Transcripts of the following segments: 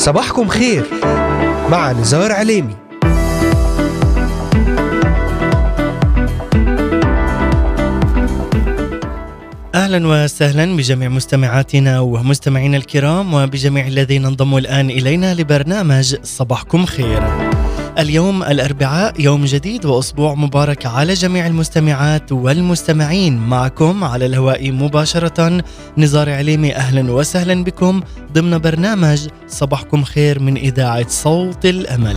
صباحكم خير مع نزار عليمي أهلا وسهلا بجميع مستمعاتنا ومستمعينا الكرام وبجميع الذين انضموا الآن إلينا لبرنامج صباحكم خير. اليوم الأربعاء يوم جديد وأسبوع مبارك على جميع المستمعات والمستمعين معكم على الهواء مباشرة نزار عليمي أهلا وسهلا بكم ضمن برنامج صباحكم خير من إذاعة صوت الأمل.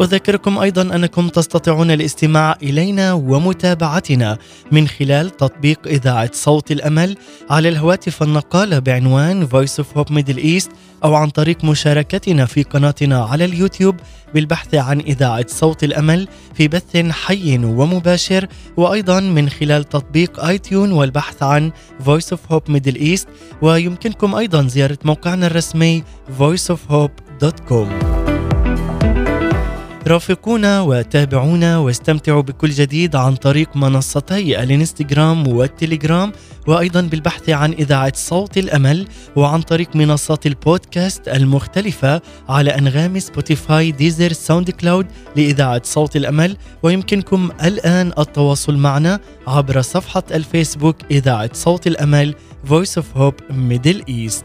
أذكركم أيضا أنكم تستطيعون الاستماع إلينا ومتابعتنا من خلال تطبيق إذاعة صوت الأمل على الهواتف النقالة بعنوان Voice of Hope Middle East أو عن طريق مشاركتنا في قناتنا على اليوتيوب بالبحث عن إذاعة صوت الأمل في بث حي ومباشر وأيضا من خلال تطبيق آي تيون والبحث عن Voice of Hope Middle East ويمكنكم أيضا زيارة موقعنا الرسمي voiceofhope.com رافقونا وتابعونا واستمتعوا بكل جديد عن طريق منصتي الانستغرام والتليجرام وأيضا بالبحث عن إذاعة صوت الأمل وعن طريق منصات البودكاست المختلفة على أنغام سبوتيفاي ديزر ساوند كلاود لإذاعة صوت الأمل ويمكنكم الآن التواصل معنا عبر صفحة الفيسبوك إذاعة صوت الأمل Voice of Hope Middle East.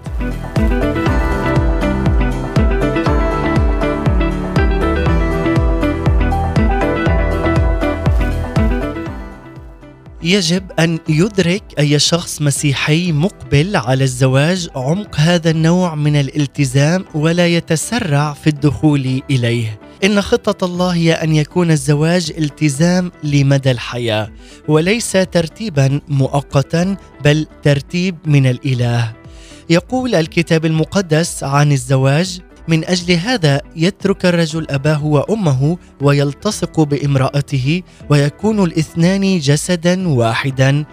يجب أن يدرك أي شخص مسيحي مقبل على الزواج عمق هذا النوع من الالتزام ولا يتسرع في الدخول إليه. إن خطة الله هي أن يكون الزواج التزام لمدى الحياة وليس ترتيبا مؤقتا بل ترتيب من الإله. يقول الكتاب المقدس عن الزواج من أجل هذا يترك الرجل أباه وأمه ويلتصق بامرأته ويكون الاثنان جسدا واحدا.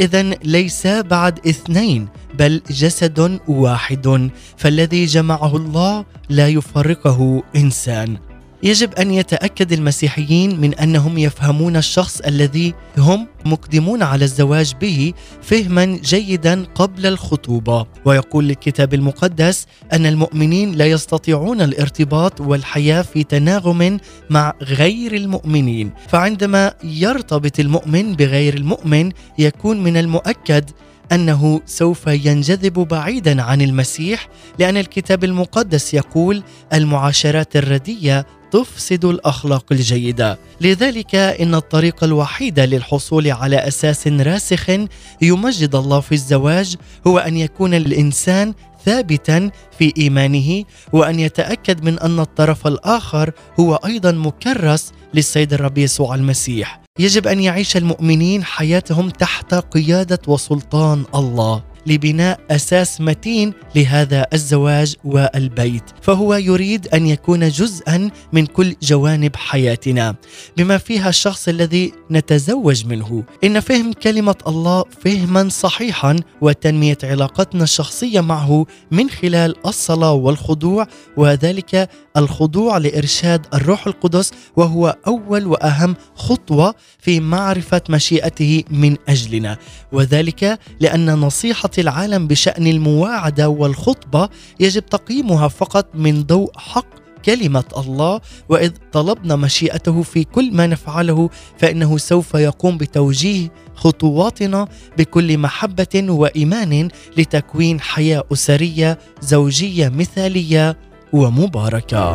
إذا ليس بعد اثنين بل جسد واحد. فالذي جمعه الله لا يفرقه إنسان. يجب أن يتأكد المسيحيين من أنهم يفهمون الشخص الذي هم مقدمون على الزواج به فهما جيدا قبل الخطوبة. ويقول الكتاب المقدس أن المؤمنين لا يستطيعون الارتباط والحياة في تناغم مع غير المؤمنين. فعندما يرتبط المؤمن بغير المؤمن يكون من المؤكد أنه سوف ينجذب بعيدا عن المسيح لأن الكتاب المقدس يقول المعاشرات الردية تفسد الأخلاق الجيدة. لذلك إن الطريق الوحيد للحصول على أساس راسخ يمجد الله في الزواج هو أن يكون الإنسان ثابتا في إيمانه وأن يتأكد من أن الطرف الآخر هو أيضا مكرس للسيد الرب يسوع المسيح. يجب أن يعيش المؤمنين حياتهم تحت قيادة وسلطان الله. لبناء أساس متين لهذا الزواج والبيت فهو يريد أن يكون جزءا من كل جوانب حياتنا بما فيها الشخص الذي نتزوج منه. إن فهم كلمة الله فهما صحيحا وتنمية علاقتنا الشخصية معه من خلال الصلاة والخضوع وذلك الخضوع لإرشاد الروح القدس وهو أول وأهم خطوة في معرفة مشيئته من أجلنا. وذلك لأن نصيحة العالم بشأن المواعدة والخطبة يجب تقييمها فقط من ضوء حق كلمة الله وإذ طلبنا مشيئته في كل ما نفعله فإنه سوف يقوم بتوجيه خطواتنا بكل محبة وإيمان لتكوين حياة أسرية زوجية مثالية ومباركة.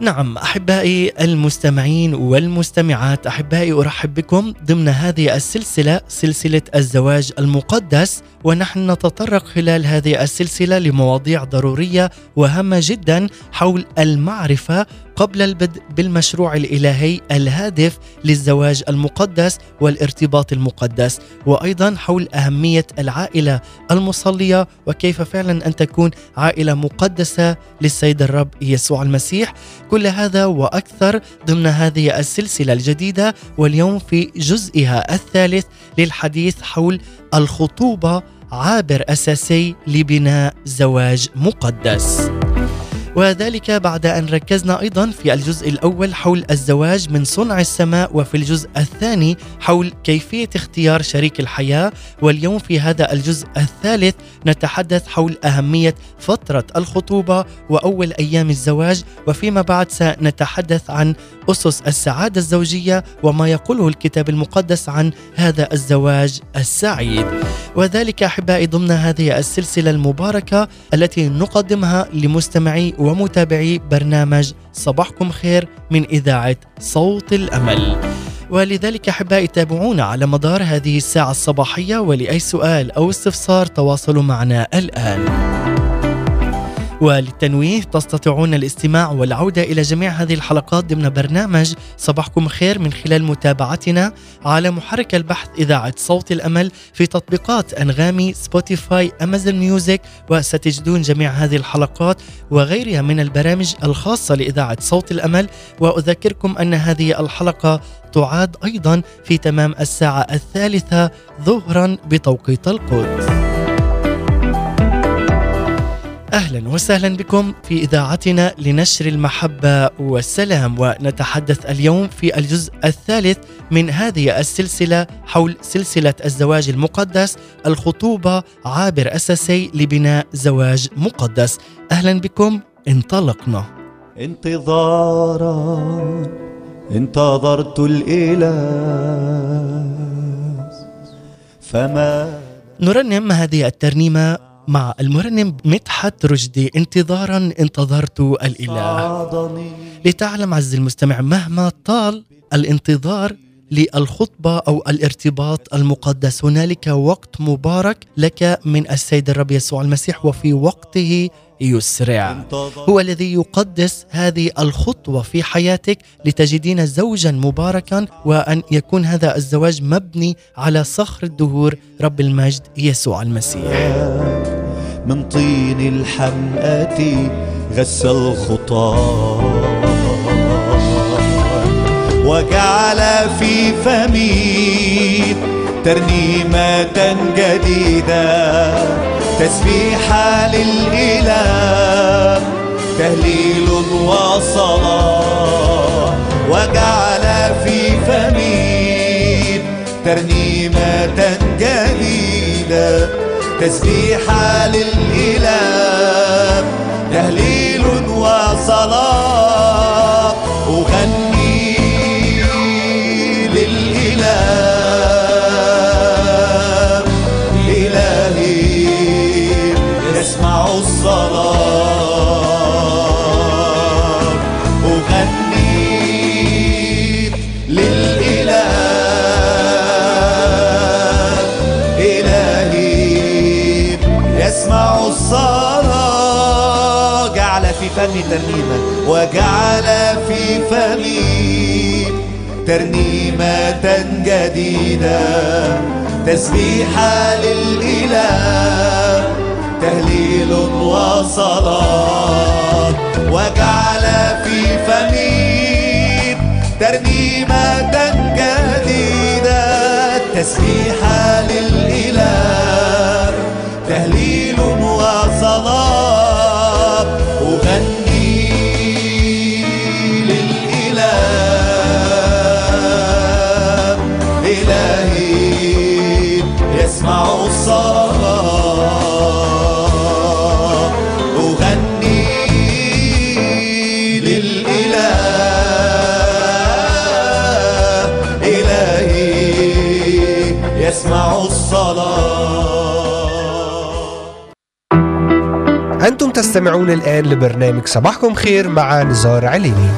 نعم أحبائي المستمعين والمستمعات أحبائي أرحب بكم ضمن هذه السلسلة سلسلة الزواج المقدس ونحن نتطرق خلال هذه السلسلة لمواضيع ضرورية وهامة جدا حول المعرفة قبل البدء بالمشروع الإلهي الهادف للزواج المقدس والارتباط المقدس وأيضا حول أهمية العائلة المصلية وكيف فعلا أن تكون عائلة مقدسة للسيد الرب يسوع المسيح كل هذا وأكثر ضمن هذه السلسلة الجديدة واليوم في جزئها الثالث للحديث حول الخطوبة عابر أساسي لبناء زواج مقدس. وذلك بعد أن ركزنا أيضا في الجزء الأول حول الزواج من صنع السماء وفي الجزء الثاني حول كيفية اختيار شريك الحياة. واليوم في هذا الجزء الثالث نتحدث حول أهمية فترة الخطوبة وأول أيام الزواج. وفيما بعد سنتحدث عن أسس السعادة الزوجية وما يقوله الكتاب المقدس عن هذا الزواج السعيد. وذلك أحبائي ضمن هذه السلسلة المباركة التي نقدمها لمستمعي ومتابعي برنامج صباحكم خير من إذاعة صوت الأمل. ولذلك أحبائي تابعونا على مدار هذه الساعة الصباحية ولأي سؤال أو استفسار تواصلوا معنا الآن. وللتنويه تستطيعون الاستماع والعودة إلى جميع هذه الحلقات ضمن برنامج صباحكم خير من خلال متابعتنا على محرك البحث إذاعة صوت الأمل في تطبيقات أنغامي سبوتيفاي أمازون ميوزك وستجدون جميع هذه الحلقات وغيرها من البرامج الخاصة لإذاعة صوت الأمل. وأذكركم أن هذه الحلقة تعاد أيضا في تمام الساعة الثالثة ظهرا بتوقيت القدس أهلا وسهلا بكم في إذاعتنا لنشر المحبة والسلام ونتحدث اليوم في الجزء الثالث من هذه السلسلة حول سلسلة الزواج المقدس الخطوبة عابر أساسي لبناء زواج مقدس. أهلا بكم انطلقنا. انتظارا انتظرت الإله. فما نرنم هذه الترنيمة مع المرنم مدحت رشدي انتظارا انتظرت الإله. لتعلم عز المستمع مهما طال الانتظار للخطبة أو الارتباط المقدس. هنالك وقت مبارك لك من السيد الرب يسوع المسيح وفي وقته يسرع. هو الذي يقدس هذه الخطوة في حياتك لتجدين زوجا مباركا وأن يكون هذا الزواج مبني على صخر الدهور رب المجد يسوع المسيح. من طين الحمأة غسل الخطاة. وجعل في فمي ترنيمة جديدة. تسبيحة للإله تهليل وصلاة. وجعل في فمي ترنيمة جديدة. تسبيحة للإله. فمي ترنيمة وجعل في فمي ترنيمة جديدة تسبيحة للإله تهليل وصلاة. وجعل في فمي ترنيمة جديدة تسبيحة للإله. تستمعون الآن لبرنامج صباحكم خير مع نزار عليني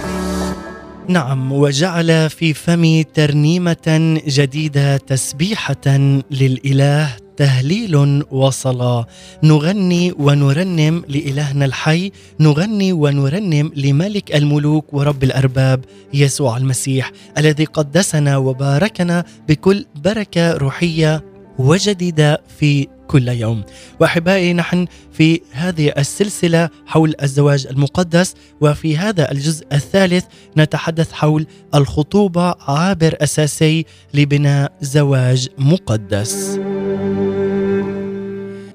نعم وجعل في فمي ترنيمة جديدة تسبيحة للإله تهليل وصلاة. نغني ونرنم لإلهنا الحي نغني ونرنم لملك الملوك ورب الأرباب يسوع المسيح الذي قدسنا وباركنا بكل بركة روحية وجديدة في كل يوم. وأحبائي نحن في هذه السلسلة حول الزواج المقدس وفي هذا الجزء الثالث نتحدث حول الخطوبة عابر أساسي لبناء زواج مقدس.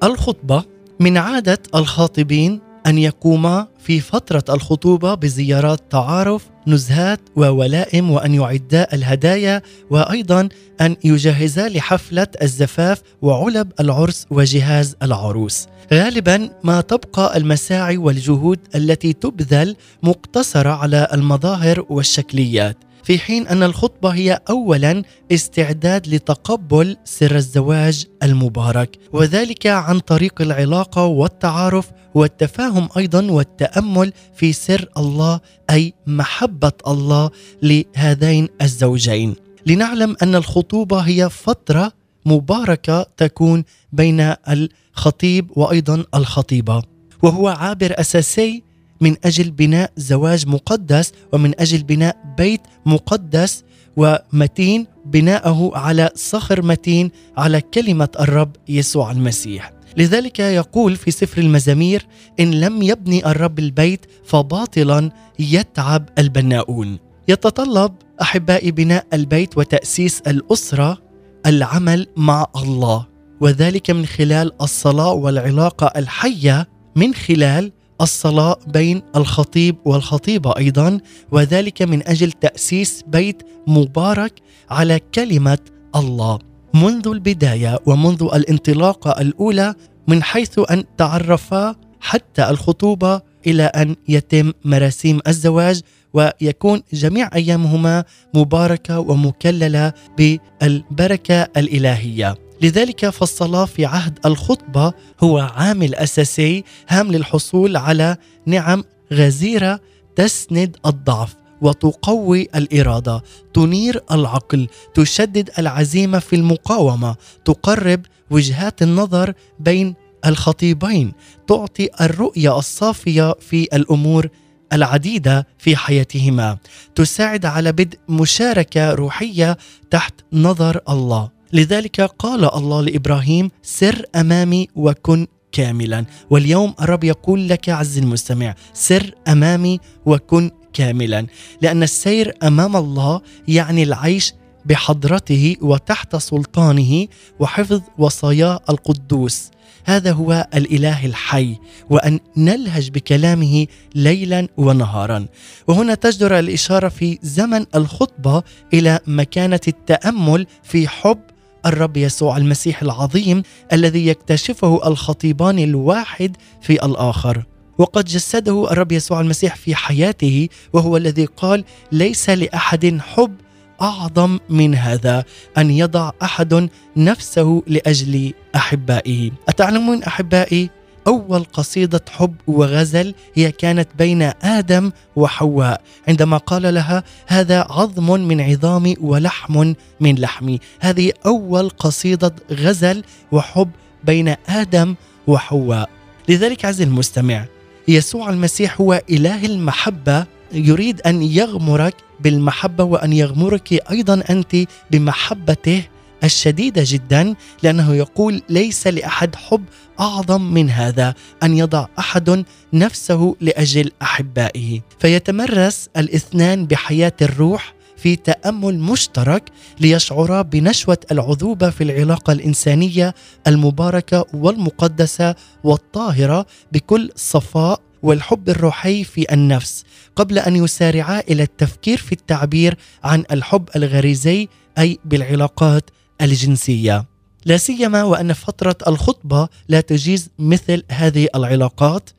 الخطبة من عادة الخاطبين أن يقوما في فترة الخطوبة بزيارات تعارف نزهات وولائم وأن يعدا الهدايا وأيضا أن يجهزا لحفلة الزفاف وعلب العرس وجهاز العروس. غالبا ما تبقى المساعي والجهود التي تبذل مقتصرة على المظاهر والشكليات. في حين أن الخطبة هي اولا استعداد لتقبل سر الزواج المبارك وذلك عن طريق العلاقة والتعارف والتفاهم أيضا والتأمل في سر الله أي محبة الله لهذين الزوجين. لنعلم أن الخطوبة هي فترة مباركة تكون بين الخطيب وأيضا الخطيبة وهو عابر أساسي من أجل بناء زواج مقدس ومن أجل بناء بيت مقدس ومتين بناءه على صخر متين على كلمة الرب يسوع المسيح. لذلك يقول في سفر المزامير إن لم يبني الرب البيت فباطلا يتعب البناؤون. يتطلب أحبائي بناء البيت وتأسيس الأسرة العمل مع الله وذلك من خلال الصلاة والعلاقة الحية من خلال الصلاة بين الخطيب والخطيبة أيضا وذلك من أجل تأسيس بيت مبارك على كلمة الله. منذ البداية ومنذ الانطلاقه الأولى من حيث أن تعرفا حتى الخطوبة إلى أن يتم مراسيم الزواج ويكون جميع أيامهما مباركة ومكللة بالبركة الإلهية. لذلك فالصلاة في عهد الخطبة هو عامل أساسي هام للحصول على نعم غزيرة تسند الضعف وتقوي الإرادة تنير العقل تشدد العزيمة في المقاومة تقرب وجهات النظر بين الخطيبين تعطي الرؤية الصافية في الأمور العديدة في حياتهما تساعد على بدء مشاركة روحية تحت نظر الله. لذلك قال الله لإبراهيم سر أمامي وكن كاملا. واليوم الرب يقول لك عز المستمع سر أمامي وكن كاملا. لأن السير أمام الله يعني العيش بحضرته وتحت سلطانه وحفظ وصاياه القدوس. هذا هو الإله الحي وأن نلهج بكلامه ليلا ونهارا. وهنا تجدر الإشارة في زمن الخطبة إلى مكانة التأمل في حب الرب يسوع المسيح العظيم الذي يكتشفه الخطيبان الواحد في الآخر. وقد جسده الرب يسوع المسيح في حياته وهو الذي قال ليس لأحد حب أعظم من هذا أن يضع أحد نفسه لأجل أحبائه. أتعلمون أحبائي؟ أول قصيدة حب وغزل هي كانت بين آدم وحواء. عندما قال لها هذا عظم من عظامي ولحم من لحمي. هذه أول قصيدة غزل وحب بين آدم وحواء. لذلك عزيزي المستمع يسوع المسيح هو إله المحبة يريد أن يغمرك بالمحبة وأن يغمرك أيضا أنت بمحبته الشديدة جدا لأنه يقول ليس لأحد حب أعظم من هذا أن يضع أحد نفسه لأجل أحبائه. فيتمرس الاثنان بحياة الروح في تأمل مشترك ليشعرا بنشوة العذوبة في العلاقة الإنسانية المباركة والمقدسة والطاهرة بكل صفاء والحب الروحي في النفس قبل أن يسارعا إلى التفكير في التعبير عن الحب الغريزي أي بالعلاقات الجنسية. لا سيما وأن فترة الخطبة لا تجيز مثل هذه العلاقات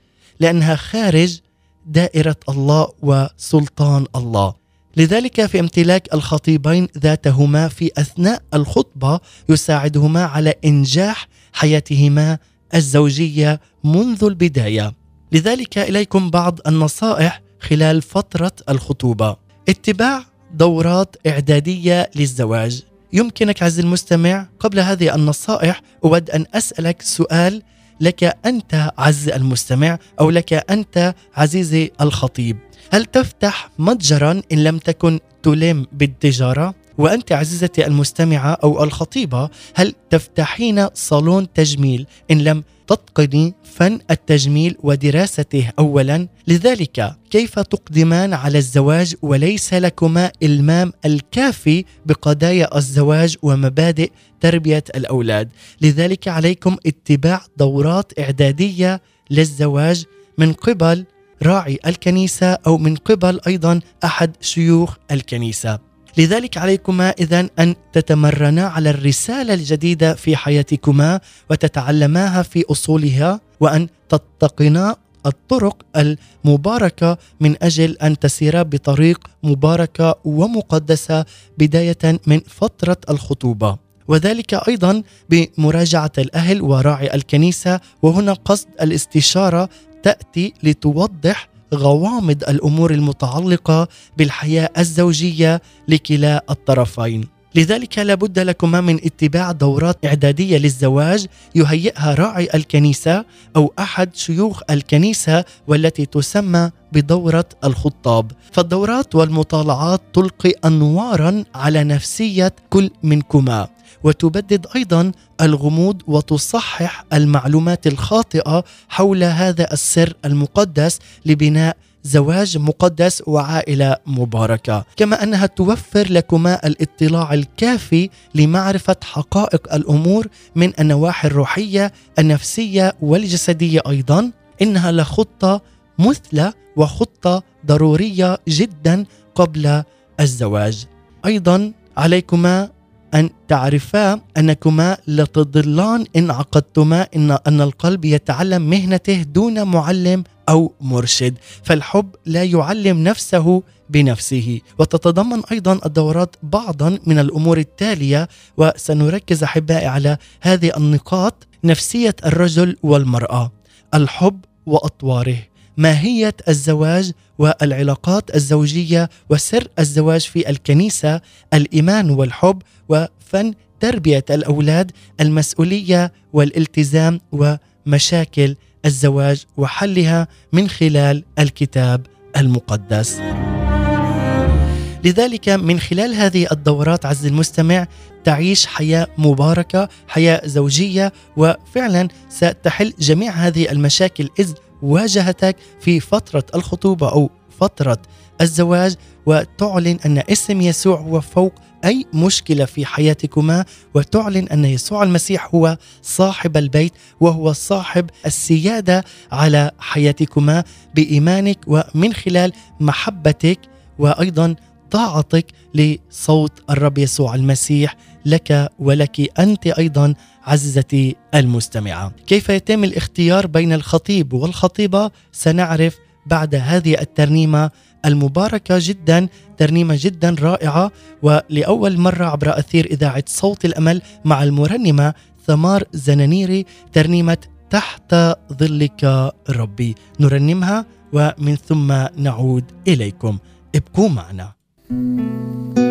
لأنها خارج دائرة الله وسلطان الله. لذلك في امتلاك الخطيبين ذاتهما في أثناء الخطبة يساعدهما على إنجاح حياتهما الزوجية منذ البداية. لذلك إليكم بعض النصائح خلال فترة الخطوبة. اتباع دورات إعدادية للزواج. يمكنك عز المستمع قبل هذه النصائح أود أن أسألك سؤال لك أنت عز المستمع أو لك أنت عزيزي الخطيب هل تفتح متجرا إن لم تكن تلم بالتجارة؟ وأنت عزيزتي المستمعة أو الخطيبة هل تفتحين صالون تجميل إن لم تتقني فن التجميل ودراسته اولا. لذلك كيف تقدمان على الزواج وليس لكما إلمام الكافي بقضايا الزواج ومبادئ تربية الأولاد. لذلك عليكم اتباع دورات إعدادية للزواج من قبل راعي الكنيسة أو من قبل أيضا أحد شيوخ الكنيسة. لذلك عليكما اذا أن تتمرنا على الرسالة الجديدة في حياتكما وتتعلماها في أصولها وأن تتقنا الطرق المباركة من أجل أن تسيرا بطريق مباركة ومقدسة بداية من فترة الخطوبة. وذلك أيضا بمراجعة الأهل وراعي الكنيسة وهنا قصد الاستشارة تأتي لتوضح غوامض الأمور المتعلقة بالحياة الزوجية لكلا الطرفين. لذلك لابد لكما من اتباع دورات إعدادية للزواج يهيئها راعي الكنيسة أو أحد شيوخ الكنيسة والتي تسمى بدورة الخطاب. فالدورات والمطالعات تلقي أنوارا على نفسية كل منكما. وتبدد أيضا الغموض وتصحح المعلومات الخاطئة حول هذا السر المقدس لبناء زواج مقدس وعائلة مباركة، كما أنها توفر لكما الاطلاع الكافي لمعرفة حقائق الأمور من النواحي الروحية، النفسية والجسدية أيضا، إنها لخطة مثلى وخطة ضرورية جدا قبل الزواج. أيضا عليكما أن تعرفا أنكما لتضلان إن عقدتما إن أن القلب يتعلم مهنته دون معلم أو مرشد فالحب لا يعلم نفسه بنفسه. وتتضمن أيضا الدورات بعضا من الأمور التالية وسنركز أحبائي على هذه النقاط نفسية الرجل والمرأة الحب وأطواره. ماهية الزواج والعلاقات الزوجية وسر الزواج في الكنيسة الإيمان والحب وفن تربية الأولاد المسؤولية والالتزام ومشاكل الزواج وحلها من خلال الكتاب المقدس. لذلك من خلال هذه الدورات عز المستمع تعيش حياة مباركة، حياة زوجية وفعلا ستحل جميع هذه المشاكل إذ واجهتك في فترة الخطوبة أو فترة الزواج وتعلن أن اسم يسوع هو فوق أي مشكلة في حياتكما وتعلن أن يسوع المسيح هو صاحب البيت وهو صاحب السيادة على حياتكما بإيمانك ومن خلال محبتك وأيضا طاعتك لصوت الرب يسوع المسيح لك ولك أنت أيضا عزيزتي المستمعة. كيف يتم الاختيار بين الخطيب والخطيبة؟ سنعرف بعد هذه الترنيمة المباركة جدا ترنيمة جدا رائعة ولأول مرة عبر أثير إذاعة صوت الأمل مع المرنمة ثمار زنانيري ترنيمة تحت ظلك ربي. نرنمها ومن ثم نعود إليكم. ابقوا معنا. thank you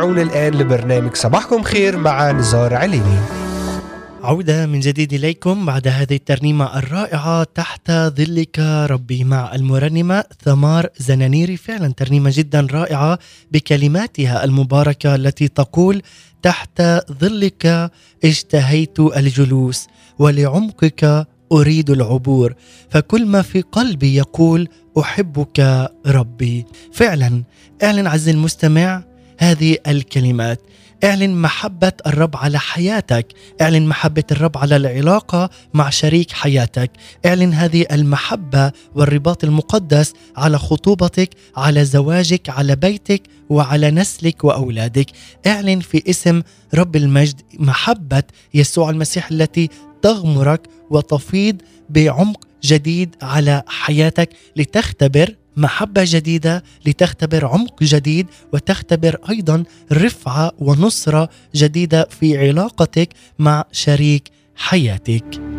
تستمعون الآن لبرنامج صباحكم خير مع نزار عليني عودة من جديد إليكم بعد هذه الترنيمة الرائعة تحت ظلك ربي مع المرنمة ثمار زنانيري فعلا ترنيمة جدا رائعة بكلماتها المباركة التي تقول تحت ظلك اشتهيت الجلوس ولعمقك أريد العبور فكل ما في قلبي يقول أحبك ربي. فعلا اعلن عز المستمع هذه الكلمات. اعلن محبة الرب على حياتك. اعلن محبة الرب على العلاقة مع شريك حياتك. اعلن هذه المحبة والرباط المقدس على خطوبتك على زواجك على بيتك وعلى نسلك وأولادك. اعلن في اسم رب المجد محبة يسوع المسيح التي تغمرك وتفيض بعمق جديد على حياتك لتختبر محبة جديدة لتختبر عمق جديد وتختبر أيضا رفعة ونصرة جديدة في علاقتك مع شريك حياتك.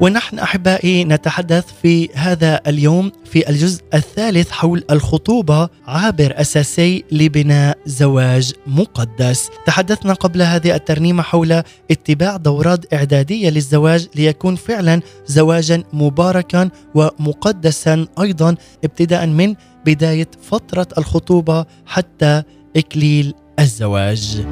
ونحن أحبائي نتحدث في هذا اليوم في الجزء الثالث حول الخطوبة عابر أساسي لبناء زواج مقدس. تحدثنا قبل هذه الترنيمة حول اتباع دورات إعدادية للزواج ليكون فعلا زواجا مباركا ومقدسا أيضا ابتداء من بداية فترة الخطوبة حتى إكليل الزواج.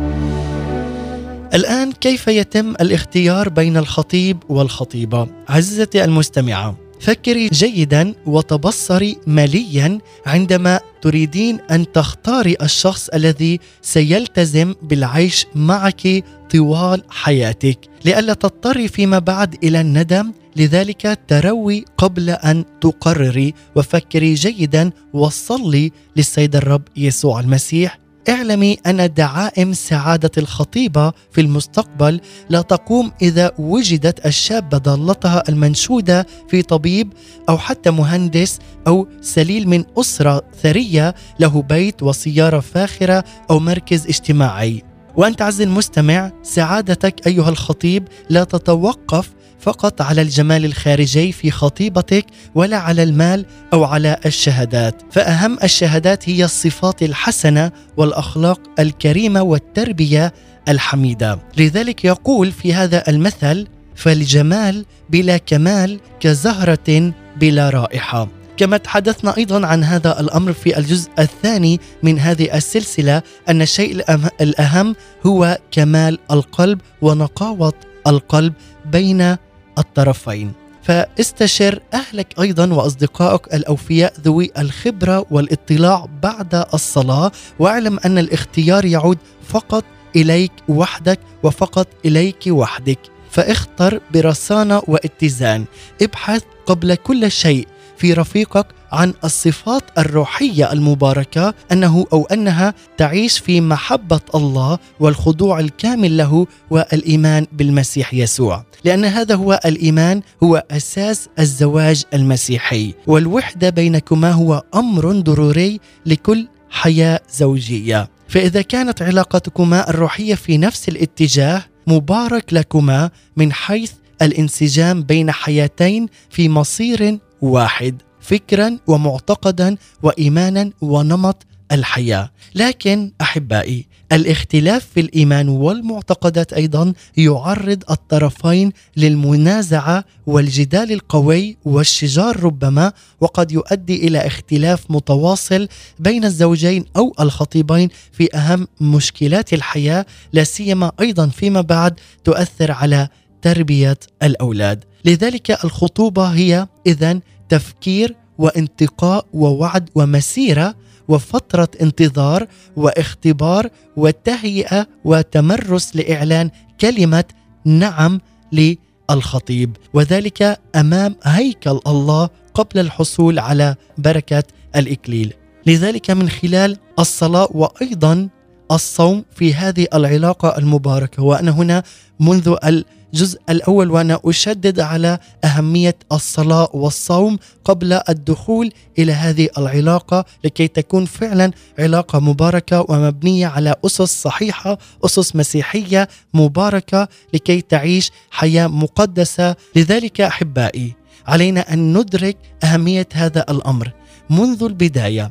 الآن كيف يتم الاختيار بين الخطيب والخطيبة؟ عزيزتي المستمعة فكري جيدا وتبصري ماليا عندما تريدين أن تختاري الشخص الذي سيلتزم بالعيش معك طوال حياتك. لئلا تضطري فيما بعد إلى الندم لذلك تروي قبل أن تقرري. وفكري جيدا وصلي للسيد الرب يسوع المسيح. اعلمي أن دعائم سعادة الخطيبة في المستقبل لا تقوم إذا وجدت الشابة ضالتها المنشودة في طبيب أو حتى مهندس أو سليل من أسرة ثرية له بيت وسيارة فاخرة أو مركز اجتماعي. وانت عز المستمع سعادتك أيها الخطيب لا تتوقف فقط على الجمال الخارجي في خطيبتك ولا على المال أو على الشهادات. فأهم الشهادات هي الصفات الحسنة والأخلاق الكريمة والتربية الحميدة. لذلك يقول في هذا المثل فالجمال بلا كمال كزهرة بلا رائحة. كما تحدثنا أيضا عن هذا الأمر في الجزء الثاني من هذه السلسلة أن الشيء الأهم هو كمال القلب ونقاوة القلب بين الطرفين. فاستشر أهلك أيضا وأصدقائك الأوفياء ذوي الخبرة والاطلاع بعد الصلاة واعلم أن الاختيار يعود فقط إليك وحدك وفقط إليك وحدك. فاختر برصانة واتزان ابحث قبل كل شيء في رفيقك عن الصفات الروحية المباركة أنه أو أنها تعيش في محبة الله والخضوع الكامل له والإيمان بالمسيح يسوع. لأن هذا هو الإيمان هو أساس الزواج المسيحي. والوحدة بينكما هو أمر ضروري لكل حياة زوجية. فإذا كانت علاقتكما الروحية في نفس الاتجاه مبارك لكما من حيث الانسجام بين حياتين في مصير واحد فكرا ومعتقدا وايمانا ونمط الحياة. لكن أحبائي الاختلاف في الإيمان والمعتقدات أيضا يعرض الطرفين للمنازعة والجدال القوي والشجار ربما وقد يؤدي إلى اختلاف متواصل بين الزوجين أو الخطيبين في أهم مشكلات الحياة لا سيما أيضا فيما بعد تؤثر على تربية الأولاد. لذلك الخطوبة هي اذا تفكير وانتقاء ووعد ومسيرة وفترة انتظار واختبار وتهيئة وتمرس لإعلان كلمة نعم للخطيب. وذلك أمام هيكل الله قبل الحصول على بركة الإكليل. لذلك من خلال الصلاة وأيضا الصوم في هذه العلاقة المباركة وأنا هنا منذ الجزء الأول وأنا أشدد على أهمية الصلاة والصوم قبل الدخول إلى هذه العلاقة لكي تكون فعلا علاقة مباركة ومبنية على أسس صحيحة أسس مسيحية مباركة لكي تعيش حياة مقدسة. لذلك أحبائي علينا أن ندرك أهمية هذا الأمر. منذ البداية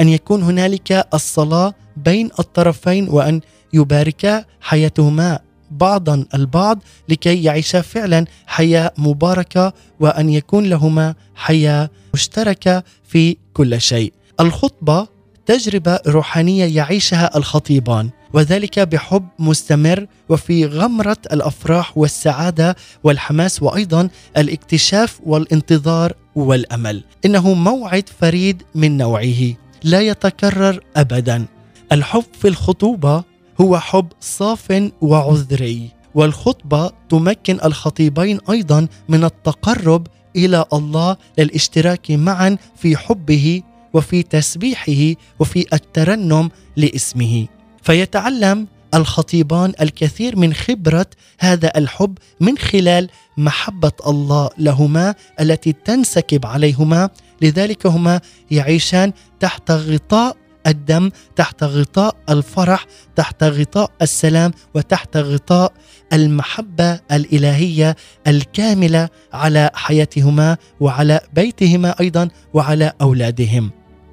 أن يكون هنالك الصلاة بين الطرفين وأن يباركا حياتهما بعضا البعض لكي يعيشا فعلا حياة مباركة وأن يكون لهما حياة مشتركة في كل شيء. الخطبة تجربة روحانية يعيشها الخطيبان وذلك بحب مستمر وفي غمرة الأفراح والسعادة والحماس وأيضا الاكتشاف والانتظار والأمل. إنه موعد فريد من نوعه لا يتكرر ابدا. الحب في الخطوبة هو حب صاف وعذري والخطبة تمكن الخطيبين أيضا من التقرب إلى الله للاشتراك معا في حبه وفي تسبيحه وفي الترنم لاسمه. فيتعلم الخطيبان الكثير من خبرة هذا الحب من خلال محبة الله لهما التي تنسكب عليهما لذلك هما يعيشان تحت غطاء الدم تحت غطاء الفرح تحت غطاء السلام وتحت غطاء المحبة الإلهية الكاملة على حياتهما وعلى بيتهما أيضا وعلى أولادهم.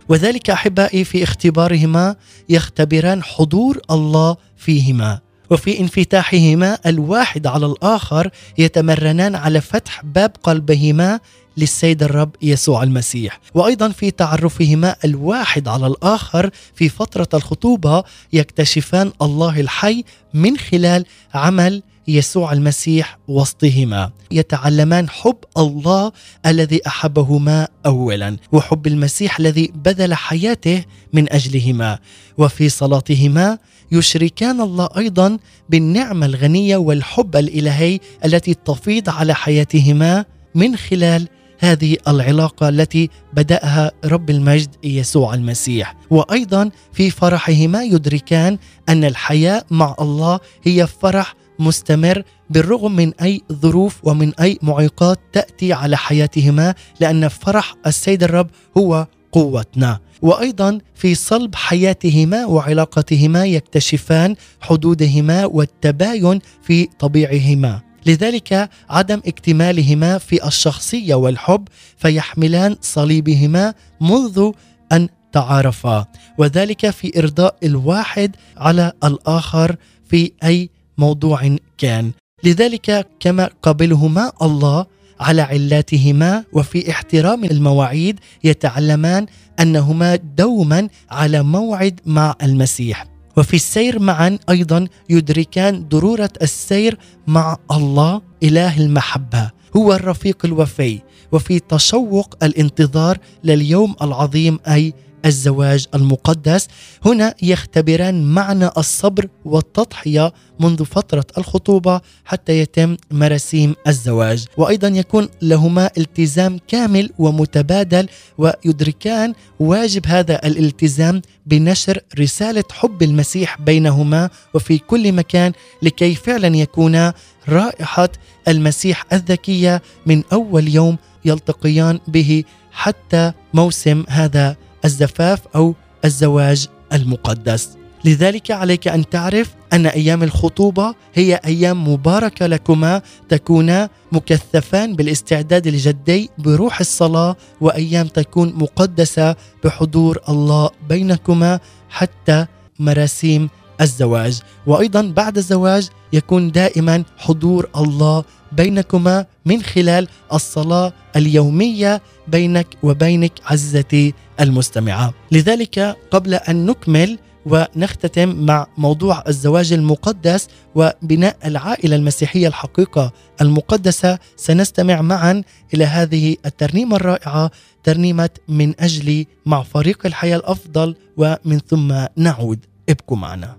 وذلك أحبائي في اختبارهما يختبران حضور الله فيهما. وفي انفتاحهما الواحد على الآخر يتمرنان على فتح باب قلبهما للسيد الرب يسوع المسيح. وأيضا في تعرفهما الواحد على الآخر في فترة الخطوبة يكتشفان الله الحي من خلال عمل يسوع المسيح وسطهما. يتعلمان حب الله الذي أحبهما اولا وحب المسيح الذي بذل حياته من أجلهما. وفي صلاتهما يشركان الله أيضا بالنعمة الغنية والحب الإلهي التي تفيض على حياتهما من خلال هذه العلاقة التي بدأها رب المجد يسوع المسيح. وأيضا في فرحهما يدركان أن الحياة مع الله هي فرح مستمر بالرغم من أي ظروف ومن أي معيقات تأتي على حياتهما لأن فرح السيد الرب هو قوتنا. وأيضا في صلب حياتهما وعلاقتهما يكتشفان حدودهما والتباين في طبيعهما. لذلك عدم اكتمالهما في الشخصية والحب فيحملان صليبهما منذ أن تعارفا. وذلك في إرضاء الواحد على الآخر في أي موضوع كان. لذلك كما قبلهما الله على علاتهما وفي احترام المواعيد يتعلمان أنهما دوما على موعد مع المسيح. وفي السير معا أيضا يدركان ضرورة السير مع الله إله المحبة هو الرفيق الوفي. وفي تشوق الانتظار لليوم العظيم أي الزواج المقدس. هنا يختبران معنى الصبر والتضحية منذ فترة الخطوبة حتى يتم مراسيم الزواج. وأيضا يكون لهما التزام كامل ومتبادل ويدركان واجب هذا الالتزام بنشر رسالة حب المسيح بينهما. وفي كل مكان لكي فعلا يكونا رائحة المسيح الذكية من أول يوم يلتقيان به حتى موسم هذا الزفاف أو الزواج المقدس. لذلك عليك أن تعرف أن أيام الخطوبة هي أيام مباركة لكما تكونا مكثفان بالاستعداد الجدي بروح الصلاة وأيام تكون مقدسة بحضور الله بينكما حتى مراسيم الزواج. وأيضا بعد الزواج يكون دائما حضور الله بينكما من خلال الصلاة اليومية بينك وبينك عزتي المستمعة. لذلك قبل أن نكمل ونختتم مع موضوع الزواج المقدس وبناء العائلة المسيحية الحقيقة المقدسة سنستمع معا إلى هذه الترنيمة الرائعة ترنيمة من اجلي مع فريق الحياة الأفضل ومن ثم نعود. ابقوا معنا.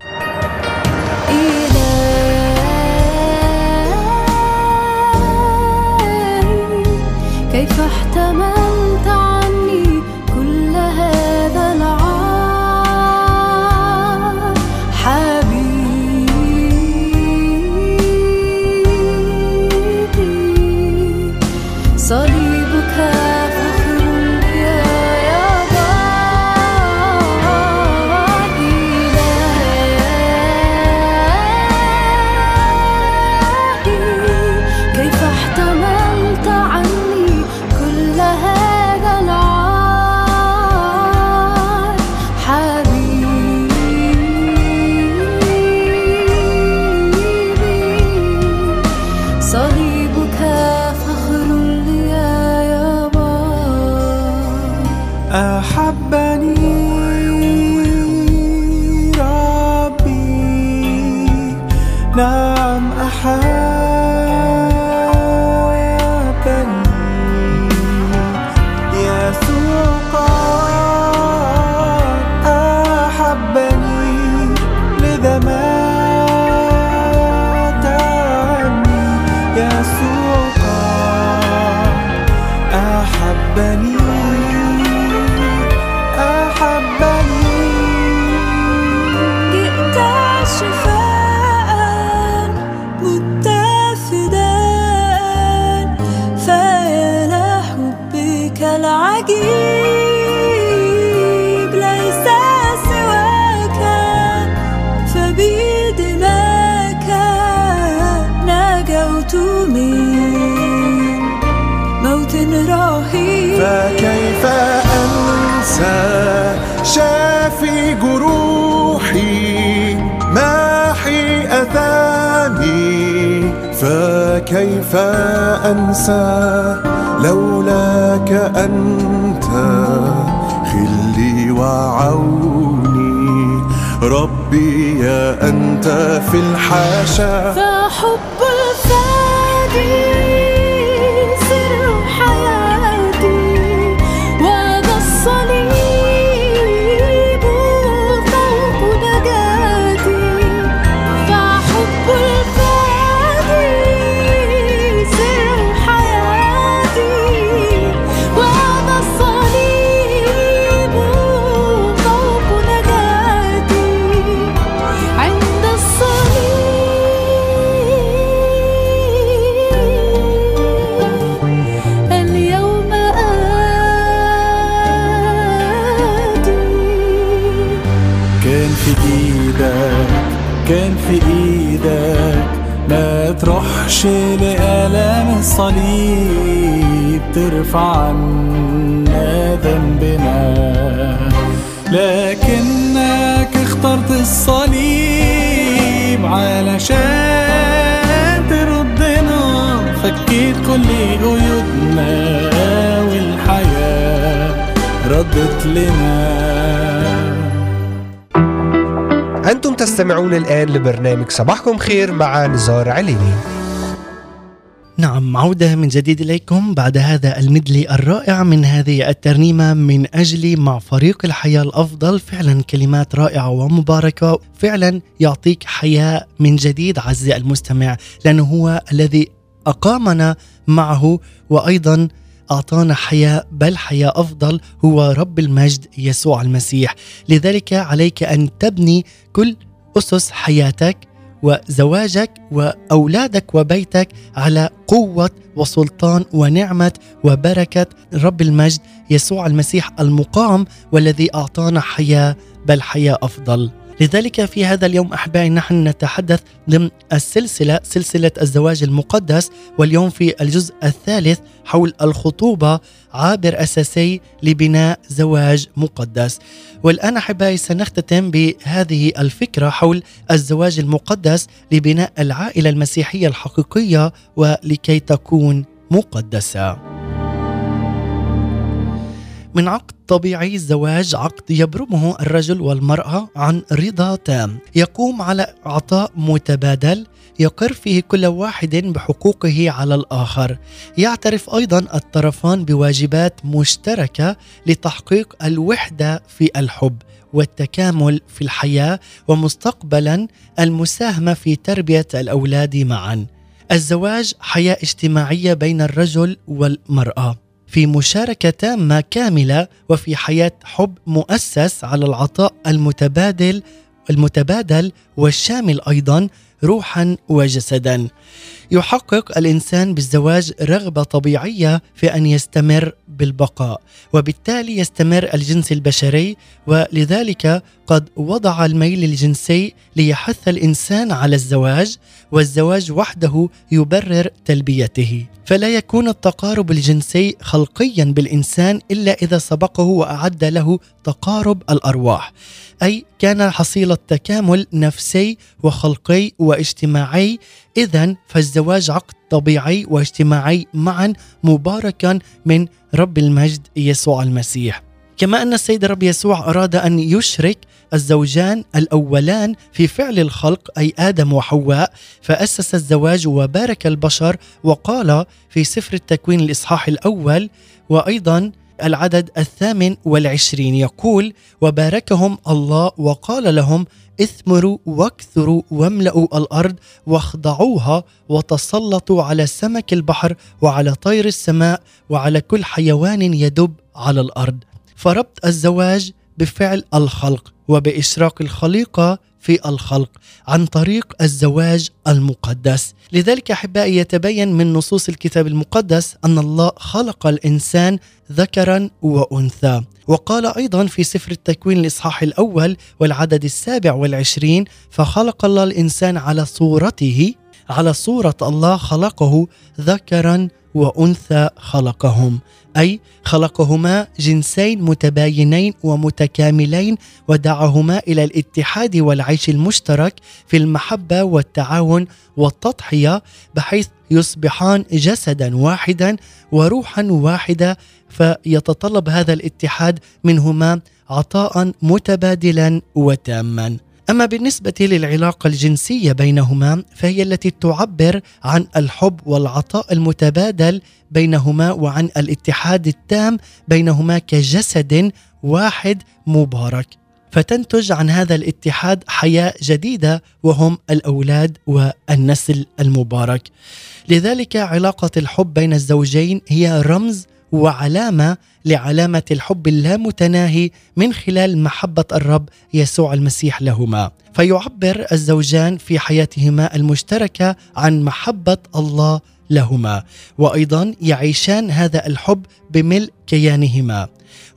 كيف احتملت فكيف أنسى لولاك أنت؟ خلي وعوني ربي يا أنت في الحاشا. فحب تروحش لآلام الصليب ترفع عنا ذنبنا. لكنك اخترت الصليب علشان تردنا. فكيت كل قيودنا والحياة ردت لنا. أنتم تستمعون الآن لبرنامج صباحكم خير مع نزار عليني. نعم عودة من جديد إليكم بعد هذا المدلي الرائع من هذه الترنيمة من أجلي مع فريق الحياة الأفضل. فعلا كلمات رائعة ومباركة فعلا يعطيك حياة من جديد عزيزي المستمع لأنه هو الذي أقامنا معه وأيضا أعطانا حياة بل حياة أفضل هو رب المجد يسوع المسيح. لذلك عليك أن تبني كل أسس حياتك وزواجك وأولادك وبيتك على قوة وسلطان ونعمة وبركة رب المجد يسوع المسيح المقام والذي أعطانا حياة بل حياة أفضل. لذلك في هذا اليوم أحبائي نحن نتحدث ضمن السلسلة سلسلة الزواج المقدس واليوم في الجزء الثالث حول الخطوبة عابر أساسي لبناء زواج مقدس. والآن أحبائي سنختتم بهذه الفكرة حول الزواج المقدس لبناء العائلة المسيحية الحقيقية ولكي تكون مقدسة. من عقد طبيعي الزواج عقد يبرمه الرجل والمرأة عن رضا تام. يقوم على عطاء متبادل يقر فيه كل واحد بحقوقه على الآخر. يعترف أيضا الطرفان بواجبات مشتركة لتحقيق الوحدة في الحب والتكامل في الحياة ومستقبلا المساهمة في تربية الأولاد معا. الزواج حياة اجتماعية بين الرجل والمرأة. في مشاركة تامة كاملة وفي حياة حب مؤسس على العطاء المتبادل المتبادل والشامل أيضا روحا وجسدا. يحقق الإنسان بالزواج رغبة طبيعية في أن يستمر بالبقاء وبالتالي يستمر الجنس البشري ولذلك قد وضع الميل الجنسي ليحث الإنسان على الزواج والزواج وحده يبرر تلبيته. فلا يكون التقارب الجنسي خلقيا بالإنسان إلا إذا سبقه وأعد له تقارب الأرواح أي كان حصيله تكامل نفسي وخلقي واجتماعي. اذا فالزواج عقد طبيعي واجتماعي معا مباركا من رب المجد يسوع المسيح. كما أن السيد الرب يسوع أراد أن يشرك الزوجان الأولان في فعل الخلق أي آدم وحواء فأسس الزواج وبارك البشر وقال في سفر التكوين الإصحاح الأول وأيضا العدد الثامن والعشرين. يقول وباركهم الله وقال لهم اثمروا واكثروا واملأوا الأرض واخضعوها وتسلطوا على سمك البحر وعلى طير السماء وعلى كل حيوان يدب على الأرض. فربط الزواج بفعل الخلق وبإشراق الخليقة في الخلق عن طريق الزواج المقدس. لذلك أحبائي يتبين من نصوص الكتاب المقدس أن الله خلق الإنسان ذكرا وأنثى. وقال أيضا في سفر التكوين الإصحاح الأول والعدد السابع والعشرين فخلق الله الإنسان على صورته على صورة الله خلقه ذكرا وأنثى خلقهم. أي خلقهما جنسين متباينين ومتكاملين ودعاهما إلى الاتحاد والعيش المشترك في المحبة والتعاون والتضحية بحيث يصبحان جسدا واحدا وروحا واحدة فيتطلب هذا الاتحاد منهما عطاء متبادلا وتاما. أما بالنسبة للعلاقة الجنسية بينهما فهي التي تعبر عن الحب والعطاء المتبادل بينهما وعن الاتحاد التام بينهما كجسد واحد مبارك. فتنتج عن هذا الاتحاد حياة جديدة وهم الأولاد والنسل المبارك. لذلك علاقة الحب بين الزوجين هي رمز وعلامة لعلامة الحب اللامتناهي من خلال محبة الرب يسوع المسيح لهما. فيعبر الزوجان في حياتهما المشتركة عن محبة الله لهما وأيضا يعيشان هذا الحب بملء كيانهما.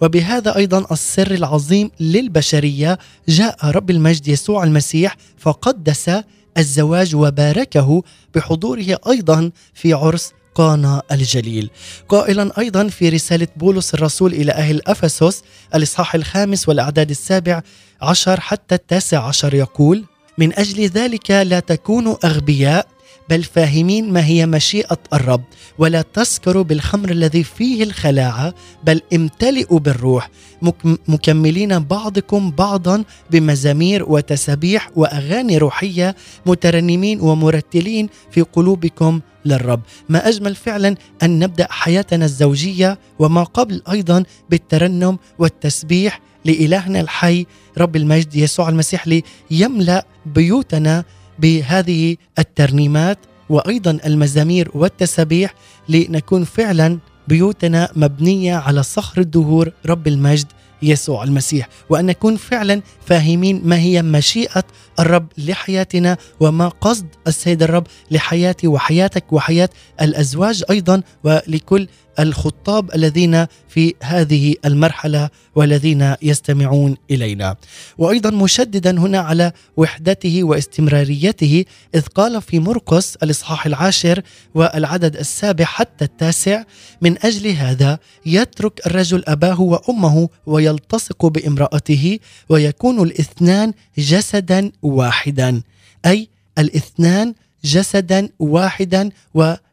وبهذا أيضا السر العظيم للبشرية جاء رب المجد يسوع المسيح فقدس الزواج وباركه بحضوره أيضا في عرس قانا الجليل. قائلا أيضا في رسالة بولس الرسول إلى أهل أفسس الإصحاح الخامس والأعداد السابع عشر حتى التاسع عشر يقول من أجل ذلك لا تكونوا أغبياء بل فاهمين ما هي مشيئة الرب ولا تسكروا بالخمر الذي فيه الخلاعة بل امتلئوا بالروح. مك- مكملين بعضكم بعضا بمزامير وتسابيح وأغاني روحية مترنمين ومرتلين في قلوبكم للرب. ما أجمل فعلا أن نبدأ حياتنا الزوجية وما قبل أيضا بالترنم والتسبيح لإلهنا الحي رب المجد يسوع المسيح ليملأ بيوتنا بهذه الترنيمات وأيضا المزامير والتسابيح لنكون فعلا بيوتنا مبنية على صخر الدهور رب المجد يسوع المسيح وأن نكون فعلا فاهمين ما هي مشيئة الرب لحياتنا وما قصد السيد الرب لحياتي وحياتك وحياة الأزواج أيضا ولكل الخطاب الذين في هذه المرحلة والذين يستمعون إلينا. وأيضا مشددا هنا على وحدته واستمراريته إذ قال في مرقس الإصحاح العاشر والعدد السابع حتى التاسع من أجل هذا يترك الرجل أباه وأمه ويلتصق بامرأته ويكون الاثنان جسدا واحدا. أي الاثنان جسدا واحدا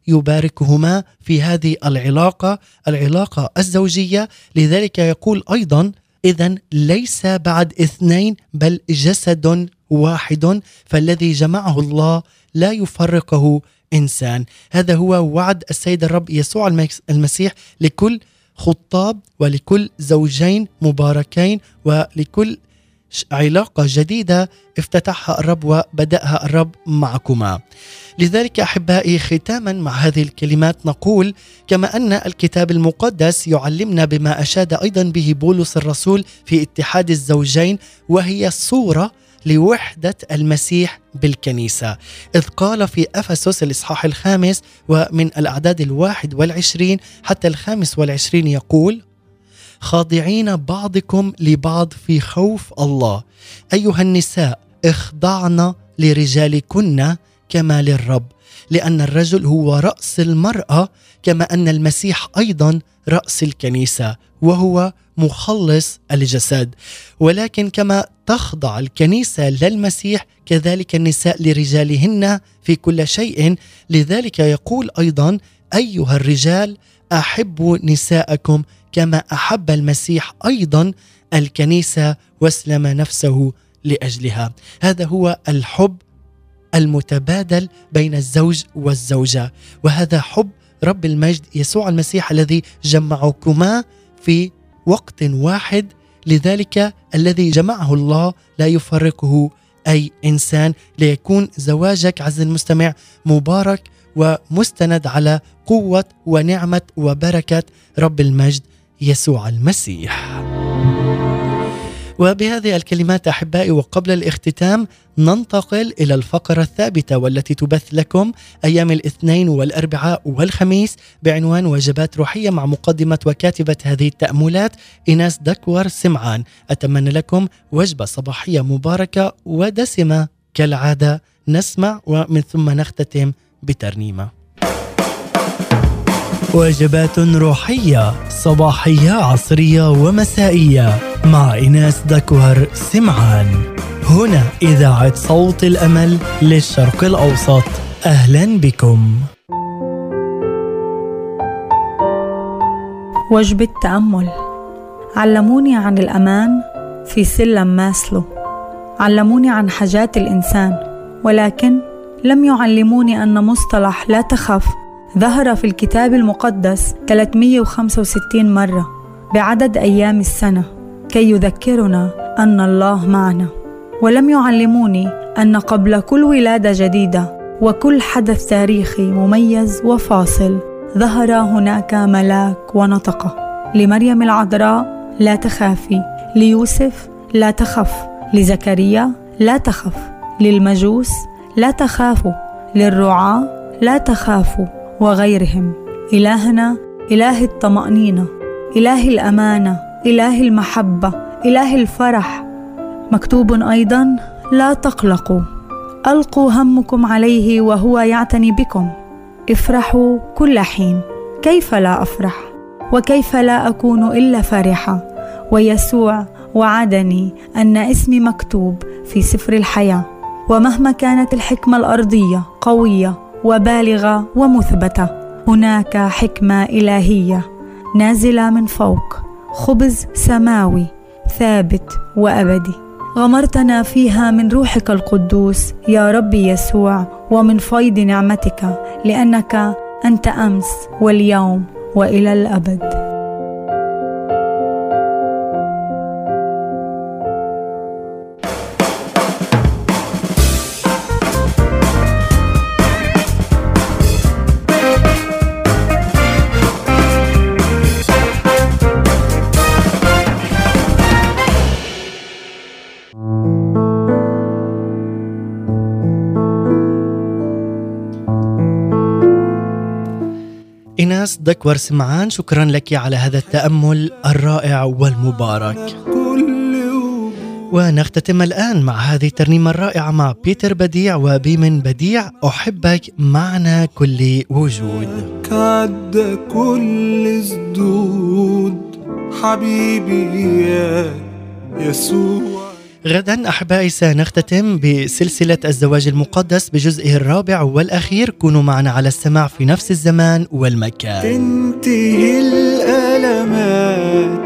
ويباركهما في هذه العلاقة العلاقة الزوجية. لذلك يقول أيضا اذا ليس بعد اثنين بل جسد واحد فالذي جمعه الله لا يفرقه إنسان. هذا هو وعد السيد الرب يسوع المس- المسيح لكل خطاب ولكل زوجين مباركين ولكل علاقة جديدة افتتحها الرب وبدأها الرب معكما. لذلك أحبائي ختاما مع هذه الكلمات نقول كما أن الكتاب المقدس يعلمنا بما أشاد أيضا به بولس الرسول في اتحاد الزوجين وهي صورة لوحدة المسيح بالكنيسة. إذ قال في أفسس الإصحاح الخامس ومن الأعداد الواحد والعشرين حتى الخامس والعشرين يقول خاضعين بعضكم لبعض في خوف الله. أيها النساء اخضعن لرجالكن كما للرب لأن الرجل هو رأس المرأة كما أن المسيح أيضا رأس الكنيسة وهو مخلص الجسد. ولكن كما تخضع الكنيسة للمسيح كذلك النساء لرجالهن في كل شيء. لذلك يقول أيضا أيها الرجال أحبوا نساءكم كما أحب المسيح أيضا الكنيسة واسلم نفسه لأجلها. هذا هو الحب المتبادل بين الزوج والزوجة. وهذا حب رب المجد يسوع المسيح الذي جمعكما في وقت واحد. لذلك الذي جمعه الله لا يفرقه أي إنسان. ليكون زواجك عز المستمع مبارك ومستند على قوة ونعمة وبركة رب المجد. يسوع المسيح. وبهذه الكلمات أحبائي وقبل الاختتام ننتقل إلى الفقرة الثابتة والتي تبث لكم أيام الاثنين والأربعاء والخميس بعنوان وجبات روحية مع مقدمة وكاتبة هذه التأملات إيناس دكور سمعان. أتمنى لكم وجبة صباحية مباركة ودسمة. كالعادة نسمع ومن ثم نختتم بترنيمة. وجبات روحية صباحية عصرية ومسائية. مع إناس دكوهر سمعان. هنا إذاعة صوت الأمل للشرق الأوسط. أهلا بكم. وجبة تأمل علموني عن الأمان في سلم ماسلو. علموني عن حاجات الإنسان ولكن لم يعلموني أن مصطلح لا تخف ظهر في الكتاب المقدس 365 مرة بعدد أيام السنة كي يذكرنا أن الله معنا. ولم يعلموني أن قبل كل ولادة جديدة وكل حدث تاريخي مميز وفاصل ظهر هناك ملاك ونطق لمريم العذراء لا تخافي ليوسف لا تخف لزكريا لا تخف للمجوس لا تخافوا للرعاة لا تخافوا. وغيرهم. إلهنا إله الطمأنينة إله الأمانة إله المحبة إله الفرح. مكتوب أيضا لا تقلقوا. ألقوا همكم عليه وهو يعتني بكم. افرحوا كل حين. كيف لا أفرح؟ وكيف لا أكون إلا فرحة؟ ويسوع وعدني أن اسمي مكتوب في سفر الحياة. ومهما كانت الحكمة الأرضية قوية وبالغة ومثبتة. هناك حكمة إلهية نازلة من فوق خبز سماوي ثابت وأبدي. غمرتنا فيها من روحك القدوس يا ربي يسوع ومن فيض نعمتك لأنك أنت أمس واليوم وإلى الأبد. إناس إيناس دكور سمعان شكرا لك على هذا التأمل الرائع والمبارك. ونختتم الآن مع هذه الترنيمة الرائعة مع بيتر بديع وبيمن بديع. أحبك معنى كل وجود. عدى كل سدود حبيبي يا يسوع. غدا أحبائي سنختتم بسلسلة الزواج المقدس بجزئه الرابع والأخير. كونوا معنا على السماع في نفس الزمان والمكان. تنتهي الألمات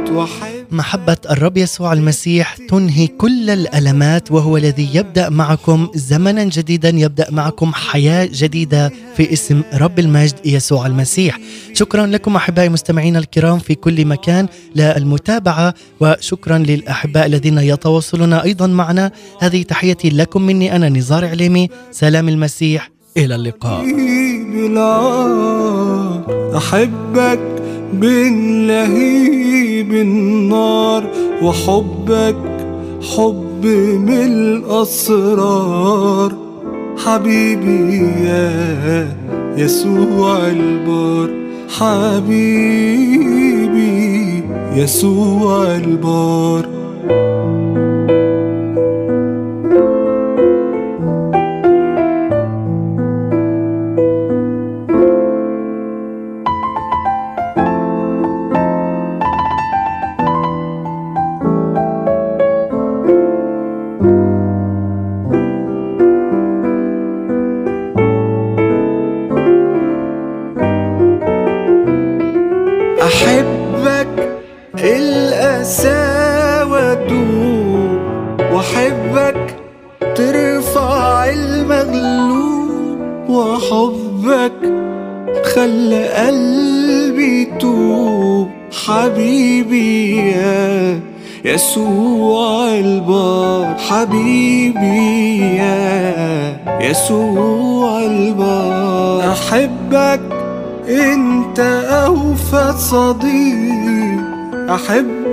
وحب محبة الرب يسوع المسيح تنهي كل الألمات وهو الذي يبدأ معكم زمنا جديدا يبدأ معكم حياة جديدة في اسم رب المجد يسوع المسيح. شكرا لكم أحبائي مستمعينا الكرام في كل مكان للمتابعة وشكرا للأحباء الذين يتواصلون أيضا معنا. هذه تحيتي لكم مني أنا نزار عليمي. سلام المسيح إلى اللقاء. بالعار أحبك بين لهيب النار وحبك حب من الأسرار. حبيبي يا يسوع البار حبيبي يسوع البار.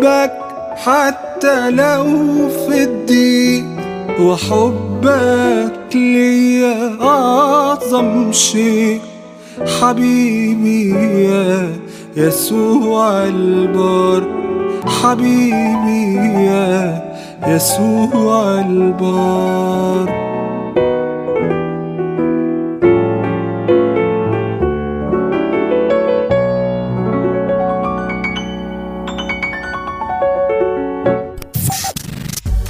احبك حتى لو في الضيق وحبك ليا أعظم شيء حبيبي يا يسوع البار حبيبي يا يسوع البار